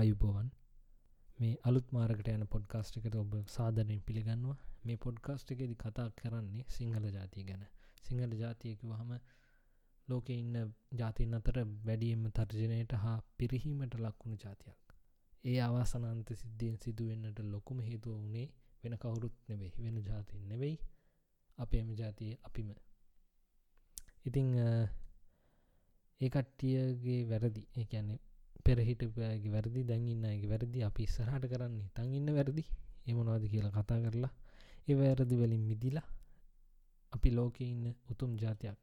අයුබෝවන්. මේ අලුත් මාරකට යන පොඩ්කාස්ට් එකට ඔබ සාධනයෙන් පිළිගන්නවා. මේ පොඩ්කාස්ට් එකෙදි කතා කරන්නේ සිංහල ජාතිය ගැන. සිංහල ජාතියකව හම ලෝක ඉන්න ජාතින් අතර වැඩියම තර්ජනයට හා පිරිහීමට ලක්වුණු ජාතියක්. ඒ අවාසනන්ත සිද්ධියෙන් සිදුවෙන්නට ලොකුම හේතුව වනේ වෙන කවුරුත් නෙවෙයි වෙන ජාතින් නෙවෙයි. අපේම ජාතිය අපිම. ඉතිං ඒකට්ටියගේ වැරදි. ඒ කියන්නේ පෙරහිටගේ වැරදි දැන්ඉන්නගේ වැරදි අපි ඉස්සරහට කරන්නේ තන් ඉන්න වැරදි. එමනවාද කියලා කතා කරලා ඒ වැරදි වලින් මිදිලා අපි ලෝක ඉන්න උතුම් ජාතියක්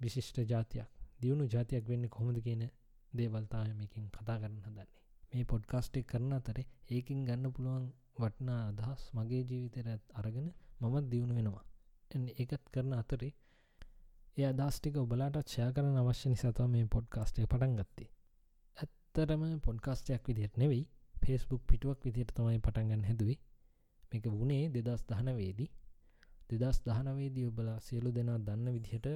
විශිෂ්ට ජාතියක් දියුණු ජාතියක් වෙන්න කොහොමද කියන දේවල්තායමකින් කතා කරන්න හදන්නේ. මේ පොඩ්කාස්ටේ කරන අතරේ ඒකින් ගන්න පුළුවන් වටනා අදහස් මගේ ජීවිතයට අරගෙන මමත් දියුණු වෙනවා. ඒකත් කරන අතරේ ඒ අදස්ටික ඔබලාට ක්ෂය කරන අවශ්‍ය නිසාතව මේ පොඩ්කාස්ටේ පටන් ගත්තේ. ඇත්තරම පොඩ්කාස්ටයක් විදිහට නෙවෙයි. පේස්බුක් පිටුවක් විදියට තමයි පටන්ගන්න හැදුවේ. මේක වුණේ දෙදස් දහනවේදී දෙදස් දහනවේදී ඔබලා සියලු දෙනා දන්න විදිහට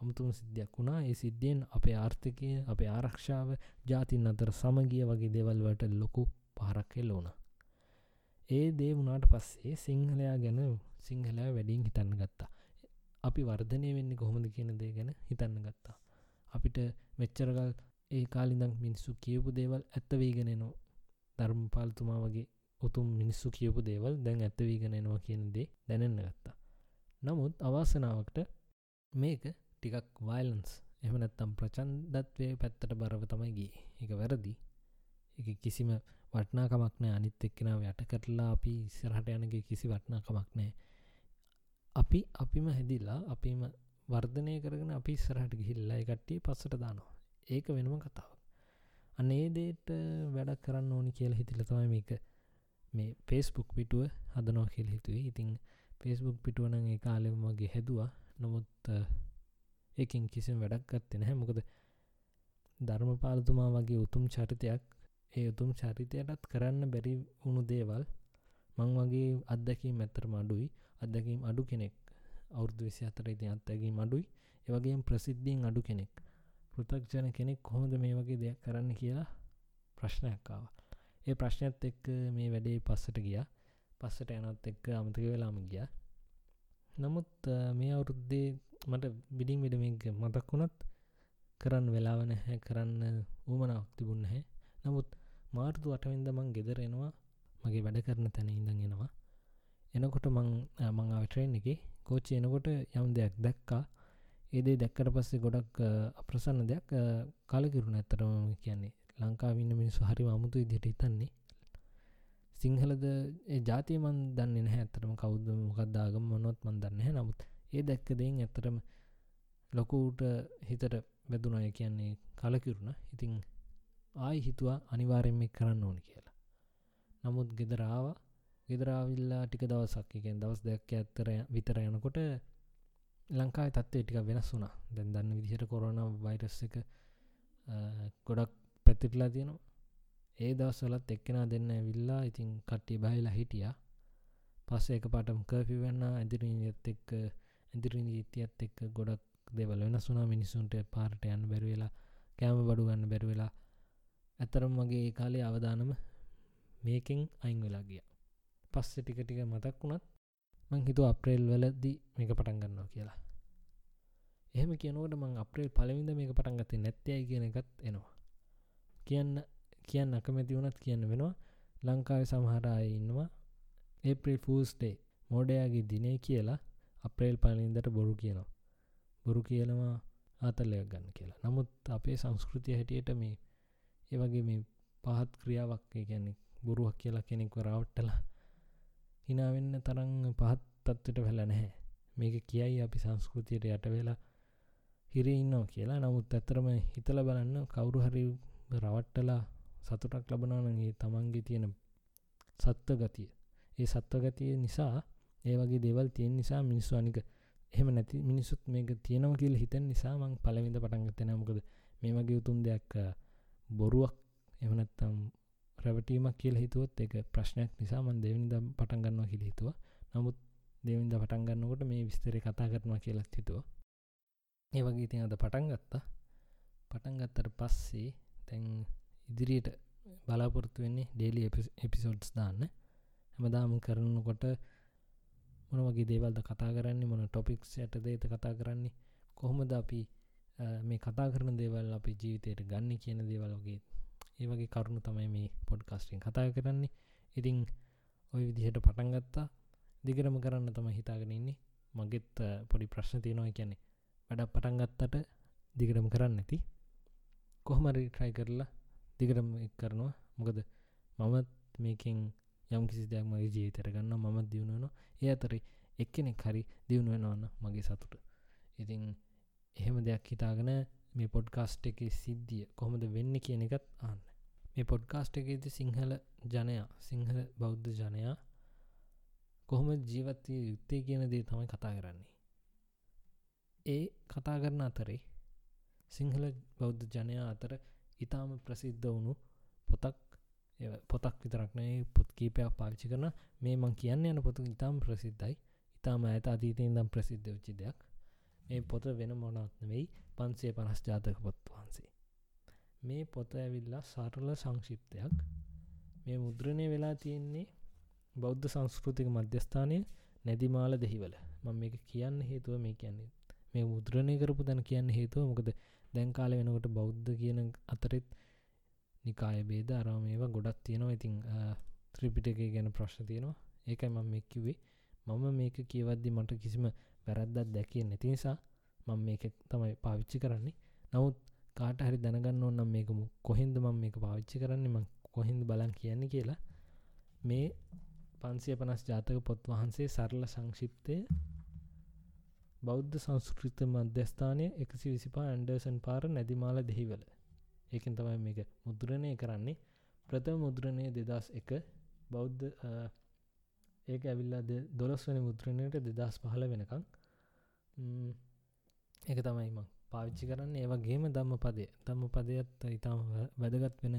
අමුතුම සිද්ධයක් වුණා. ඒ සිද්ධියෙන් අපේ ආර්ථකය අපේ ආරක්ෂාව ජාතින් අතර සමගිය වගේ දෙවල්වට ලොකු පහරක් එල්ල වුණ. ඒ දේ වුණාට පස්සේ සිංහලයා ගැන සිංහලයා වැඩින් හිතන්න ගත්තා. අපි වර්ධනය වෙන්න කොහොමද කියන දේ ගැන හිතන්න ගත්තා. අපිට මෙච්චරකල් ඒ කාලිදක් මිනිස්සු කියපු දේවල් ඇත්තවීගෙනනවා ධර්ම පාල්තුමා වගේ උතුම් මිනිස්සු කියපු දේවල් දැන් ඇත්තවීගෙනනවා කියන දේ දැනෙන්න ගත්තා. නමුත් අවාසනාවකට මේක ටිකක් වයිලන්ස් එමනත්තම් ප්‍රචන්දත්වය පැත්තට බරව තමයි ගිය. එක වැරදි. එක කිසිම වටනාකමක් නෑ. අනිත් එක්කෙනාව යට කරලා අපි ඉස්සරහට යනගේ කිසි වටනාකමක් නෑ. අපි අපිම හැදිලා අපිම වර්ධනය කරගෙන අපි ඉස්සරහට ගිහිල්ලා එකට්ටිය පස්සට දානවා. ඒක වෙනම කතාව අනේ දේට වැඩක් කරන්න ඕනි කියලා හිතිල තමයි මේක මේ පේස්බුක් පිටුව හදනෝ කියල හිතුවේ. ඉතිං පේස්බුක් පිටුවන ඒ කාලෙම වගේ හැදවා නොමුත් ඒකින් කිසිම වැඩක් ගත්තෙන හැ මොකද ධර්මපාලතුමා වගේ උතුම් චරිතයක් ඒ උතුම් චරිතයටත් කරන්න බැරි වුණු දේවල් මං වගේ අත්දැකීම් ඇත්තරම අඩුයි. අත්දැකීම් අඩු කෙනෙක් අවුරදු විසි අතර ඉති අත්තැකීම් අඩුයි. ඒවගේ ප්‍රසිද්ධියෙන් අඩු කෙනෙක්. පෘතක්ජන කෙනෙක් කොහොඳ මේ වගේ දෙයක් කරන්න කියලා ප්‍රශ්නයක්කාව ඒ ප්‍රශ්නයත් එක්ක මේ වැඩේ පස්සට ගිය. පස්සට යනත් එක්ක අමතක වෙලාම ගිය. නමුත් මේ අවුරුද්දේ මට බිඩිං විඩමික මතක් වුණත් කරන්න වෙලාව නැහැ කරන්න ඌමනාවක් තිබුන්න හැ නමුත් මාර්තු අටවින්ද මං ගෙදර එනවා. මගේ වැඩ කරන තැන ඉඳන් එනවා. එනකොට මං මං අවටරෙන් එක. කෝච්චි එනකොට යම් දෙයක් දැක්කා. ඒදේ දැක්කට පස්සේ ගොඩක් අප්‍රසන්න දෙයක්. කලකිරුණ ඇත්තරම කියන්නේ. ලංකාවින්න මිනිස්සු හරි අමුතු ඉදිට හිතන්නේ. සිංහලද ජාතිය මන් දන්න නැහැ ඇතරම කවුද මොකක්දාගම මොනොත් මන් දන්න හැ නමුත් ඒ දැක්කදෙන් ඇතරම ලොකුට හිතට බැදුනාය කියන්නේ කලකිරුණ. ඉතිං ආයි හිතුවා අනිවාරෙන්ම කරන්න ඕනි කියලා. නමුත් ගෙදරාව ගෙදරාවිල්ලා ටික දවසක්. එකෙන් දවස් දෙයක් ඇත්තර විතර යනකොට ලංකායි තත්වේ ටික වෙනස් වුනා දැන් දන්න විදිහට කොරන වෛරස් එක ගොඩක් පැතිටලා තියෙනවා. ඒ දවස්වලත් එක්කෙනා දෙන්න විල්ලා ඉතින් කට්ටිය බහිලා හිටිය. පස්ස එක පටම් කර්පි වෙන්න ඇදිරීත් එක්ක ඇදිරිනි ඉතියත් එක්ක ගොඩක් දෙවල වෙන සුනා මිනිස්සුන්ට පාරට යන්න බැරිවෙලා කෑම බඩු ගන්න බැරිවෙලා ඇතරම් වගේ ඒ කාලේ අවධානම මේකින් අයින් වෙලා ගිය. පස්සෙ ටික ටික මතක් වුණත් මං හිතු අප්‍රේල් වලදී මේක පටන් ගන්නවා කියලා. එහෙම කියනවට මං අප්‍රේල් පලවිඳ මේක පටන් ගත්තේ නැත්තයයි කියන එකත් එනවා. කියන්න කියන්න අකමැති වුණත් කියන්න වෙනවා. ලංකාව සමහරය ඉන්නවා. ඒප්‍රල් ෆූස්ටේ මෝඩයාගේ දිනේ කියලා අප්‍රේල් පලින්දට බොරු කියනවා. බොරු කියනවා ආතල්ලයක් ගන්න කියලා. නමුත් අපේ සංස්කෘතිය හැටියට මේ ඒවගේ මේ පහත් ක්‍රියාවක් කියන්නේ බොරුවක් කියලා කෙනෙක්ව රවට්ටලා හිනාවෙන්න තරං පහත් තත්වට වෙල නැහැ. මේක කියයි අපි සංස්කෘතියට යට වෙලා හිරඉන්නවා කියලා. නමුත් ඇතරම හිතල බලන්න කවුරු හරි රවට්ටලා සතුටක් ලබනවනගේ තමන්ගේ තියෙන සත්ව ගතිය. ඒ සත්ව ගතිය නිසා ඒ වගේ දේවල් තියෙන් නිසා මිනිස්සු අනික එහෙම නැති මිනිස්සුත් මේක තියෙනව කියල හිතන් නිසා මං පලවිඳ පටන්ගත්තෙන මොකද මේ වගේ උතුම් දෙයක් බොරුවක් එමනත්තම් රැවටීමක් කියල හිතුවත් එක ප්‍රශ්නයක් නිසා මන් දෙවිනිද පටන් ගන්නවා කියල හිතුව. නමුත් දෙවින්ද පටන් ගන්නකොට මේ විස්තරය කතා කරනවා කියලත් හිතුව. ඒ වගේ ඉතින් අද පටන් ගත්තා. පටන් ගත්තර පස්සේ තැන් ඉදිරියට බලාපොරත්තු වෙන්නේ ඩේලි එපිසෝඩ්ස් දාන්න. හැමදාම කරනකොට මොන වගේ දේවල්ද කතා කරන්නේ මොන ටොපික්ස් යට දේත කතා කරන්නේ කොහොමද අපි මේ කතා කරන දේවල් අපි ජීවිතයට ගන්න කියන දේවල්ගේ ඒ වගේ කරුණු තමයි මේ පොඩ්කාස්ටිං කතා කරන්නේ. ඉතිං ඔය විදිහට පටන්ගත්තා දිගරම කරන්න තම හිතාගෙන ඉන්නේ. මගෙත් පොඩි ප්‍රශ්න තියෙනවා. කියන්නේ වැඩ පටන්ගත්තට දිගටම කරන්න ඇති කොහමරි ට්‍රයි කරලා දිගටම කරනවා. මොකද මමත් මේකින් යම් කිසි දෙයක් මගේ ජීවිතර ගන්න මමත් දියුණුවනවා ඒ අතරි එක්කෙනෙක් හරි දියුණුවෙනවන්න මගේ සතුට. ඉතිං එහෙම දෙයක් හිතාගෙන මේ පොඩ්කාස්ට් එක සිද්ධිය කොහොමද වෙන්න කියන එකත් ආන්න මේ පොඩ්කාස්ට් එකේද සිංහල ජනයා සිංහල බෞද්ධ ජනයා කොහොම ජීවත්වය යුත්තේ කියන දේ තමයි කතා කරන්නේ. ඒ කතා කරන අතරේ සිංහල බෞද්ධ ජනයා අතර ඉතාම ප්‍රසිද්ධ වුණු පොතක් පොතක් විතරක්නේ පොත් කීපයක් පාවිච්චි කරන මේ මං කියන්න යන පොතු ඉතාම් ප්‍රසිද්ධයි. ඉතාම ඇත අතීතයෙන් දම් ප්‍රසිද්ධ වෙච්චි දෙයක්. මේ පොත වෙන මොනත්න වෙයි පන්සේ පනස් ජාතක පොත් වහන්සේ. මේ පොත ඇවිල්ලා සරල සංශිප්තයක් මේ මුද්‍රණය වෙලා තියෙන්නේ බෞද්ධ සංස්කෘතික මධ්‍යස්ථානය නැදිමාල දෙහිවල. මම මේක කියන්න හේතුව මේ කියන්නේ. මේ මුද්‍රණය කරපු දැන කියන්න හේතුව මොකද? දැන්කාල වෙනකොට බෞද්ධ කියන අතරෙත් නිකාය බේද අරම මේවා ගොඩක් තියෙනවා. ඉතිං ත්‍රිපිටක ගැන ප්‍රශ්න තියෙනවා. ඒකයි මම මෙක්කිවේ මම මේක කියවද්දි මට කිසිම වැරද්දත් දැකිය නැති නිසා මම මේක තමයි පාවිච්චි කරන්නේ. නමුත් කාට හරි දැනගන්න ඕන්නම් මේකමු කොහෙන්ද මම මේක පාවිච්චි කරන්නේ ම කොහින්ද බලන් කියන්නේ කියලා මේ පන්සිය පනස් ජාතක පොත් වහන්සේ සරල සංශිප්තය බෞද්ධ සංස්කෘත මධ්‍යස්ථානය එකසි විසිපා ඇන්ඩර්සන් පාර නැදිමාල දෙහිවල. ඒකෙන් තමයි මේක මුද්‍රණය කරන්නේ. ප්‍රථම මුද්‍රණය දෙදස් එක බෞද්ධ ඒක ඇවිල්ලා දොළස්වනි මුද්‍රණයට දෙදස් පහල වෙනකං ඒක තමයිම පාවිච්චි කරන්න. ඒවගේම දම්ම පදය දම්ම පදයත් ඉතාම වැදගත් වෙන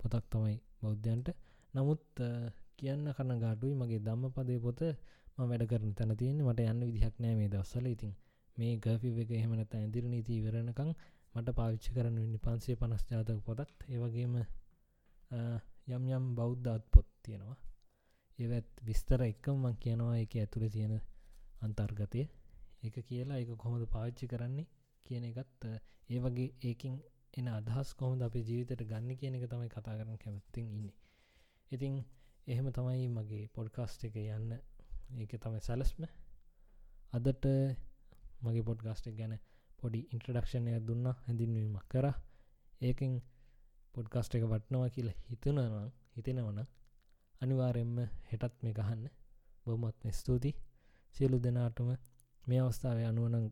පොතක් තමයි බෞද්ධයන්ට. නමුත් කියන්න කන්න ගාඩුයි මගේ දම්ම පදය පොත ම වැඩ කරන තැන තියෙන්නේ. මට යන්න විදිහක් නෑ මේ දවස්සල ඉතින් මේ ගෆි එක එහෙමනත ඇදිර නීති ඉවරණකං මට පාවිච්චි කරන්න වෙන්න පන්සේ පනස් ජාතක පොතත්. ඒවගේම යම් යම් බෞද්ධත් පොත් තියෙනවා. ඒවත් විස්තර එක්කම මං කියනවා එක ඇතුළ තියෙන අන්තර්ගතය. එක කියලා එක කොහොමද පාවිච්චි කරන්නේ කියන එකත් ඒ වගේ ඒකින් එන අදහස් කොහොමද අපේ ජීවිතයට ගන්න කියන එක තමයි කතා කරන කැමැත්තිෙන් ඉන්නේ. ඉතිං එහෙම තමයි මගේ පොඩ්කාස්ට් එක යන්න. ඒක තමයි සැලස්ම. අදට මගේ පොඩ්ගස්ට් ගැන පොඩි ඉන්ට්‍රඩක්ෂණය දුන්න හැඳින්වීමක් කර. ඒකින් පොඩ්කාස්ට් එක වටනවා කියලා හිතනවා හිතෙනවන අනිවාරෙන්ම හෙටත් මේ ගහන්න. බොමත්ම ස්තුති සියලු දෙනාටම මේ අවස්ථාව අනුවනං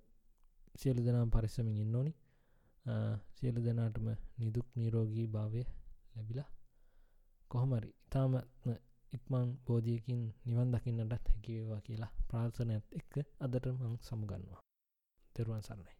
සියලු දෙනම් පරිස්සමින් ඉන්න ඕනි. සියලු දෙනාටම නිදුක් නීරෝගී භාවය ලැබිලා කොහොමරි ඉතාමත්ම ඉක්මං බෝධියකින් නිවන් දකින්නටත් හැකිවේවා කියලා ප්‍රාර්ථනයත් එක්ක අදට මං සමුගන්නවා. තෙරුවන් සරණයි.